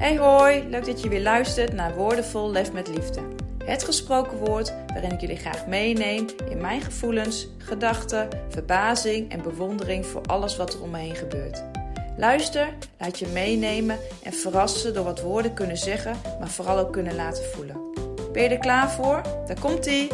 Hey hoi, leuk dat je weer luistert naar Woordenvol Lef met Liefde. Het gesproken woord waarin ik jullie graag meeneem in mijn gevoelens, gedachten, verbazing en bewondering voor alles wat er om me heen gebeurt. Luister, laat je meenemen en verrassen door wat woorden kunnen zeggen, maar vooral ook kunnen laten voelen. Ben je er klaar voor? Daar komt ie!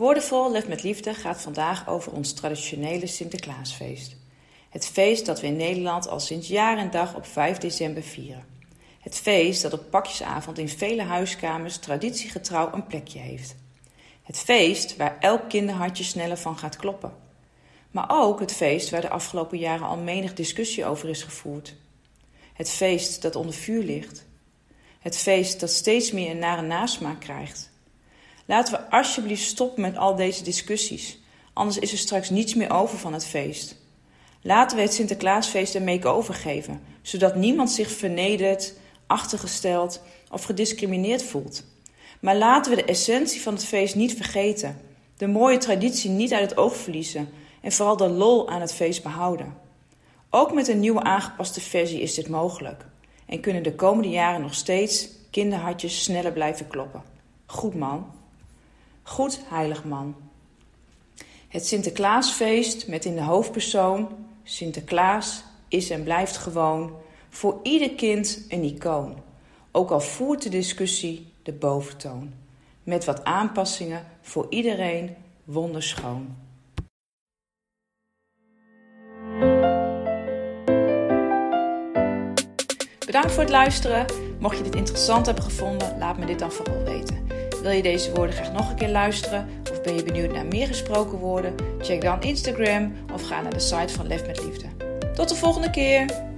Woordenvol Lef met Liefde gaat vandaag over ons traditionele Sinterklaasfeest. Het feest dat we in Nederland al sinds jaar en dag op 5 december vieren. Het feest dat op pakjesavond in vele huiskamers traditiegetrouw een plekje heeft. Het feest waar elk kinderhartje sneller van gaat kloppen. Maar ook het feest waar de afgelopen jaren al menig discussie over is gevoerd. Het feest dat onder vuur ligt. Het feest dat steeds meer een nare nasmaak krijgt. Laten we alsjeblieft stoppen met al deze discussies, anders is er straks niets meer over van het feest. Laten we het Sinterklaasfeest een make-over geven, zodat niemand zich vernederd, achtergesteld of gediscrimineerd voelt. Maar laten we de essentie van het feest niet vergeten, de mooie traditie niet uit het oog verliezen en vooral de lol aan het feest behouden. Ook met een nieuwe aangepaste versie is dit mogelijk en kunnen de komende jaren nog steeds kinderhartjes sneller blijven kloppen. Goed man. Goed heilig man. Het Sinterklaasfeest met in de hoofdpersoon Sinterklaas is en blijft gewoon voor ieder kind een icoon. Ook al voert de discussie de boventoon. Met wat aanpassingen voor iedereen wonderschoon. Bedankt voor het luisteren. Mocht je dit interessant hebben gevonden, laat me dit dan vooral weten. Wil je deze woorden graag nog een keer luisteren? Of ben je benieuwd naar meer gesproken woorden? Check dan Instagram of ga naar de site van Lef met Liefde. Tot de volgende keer!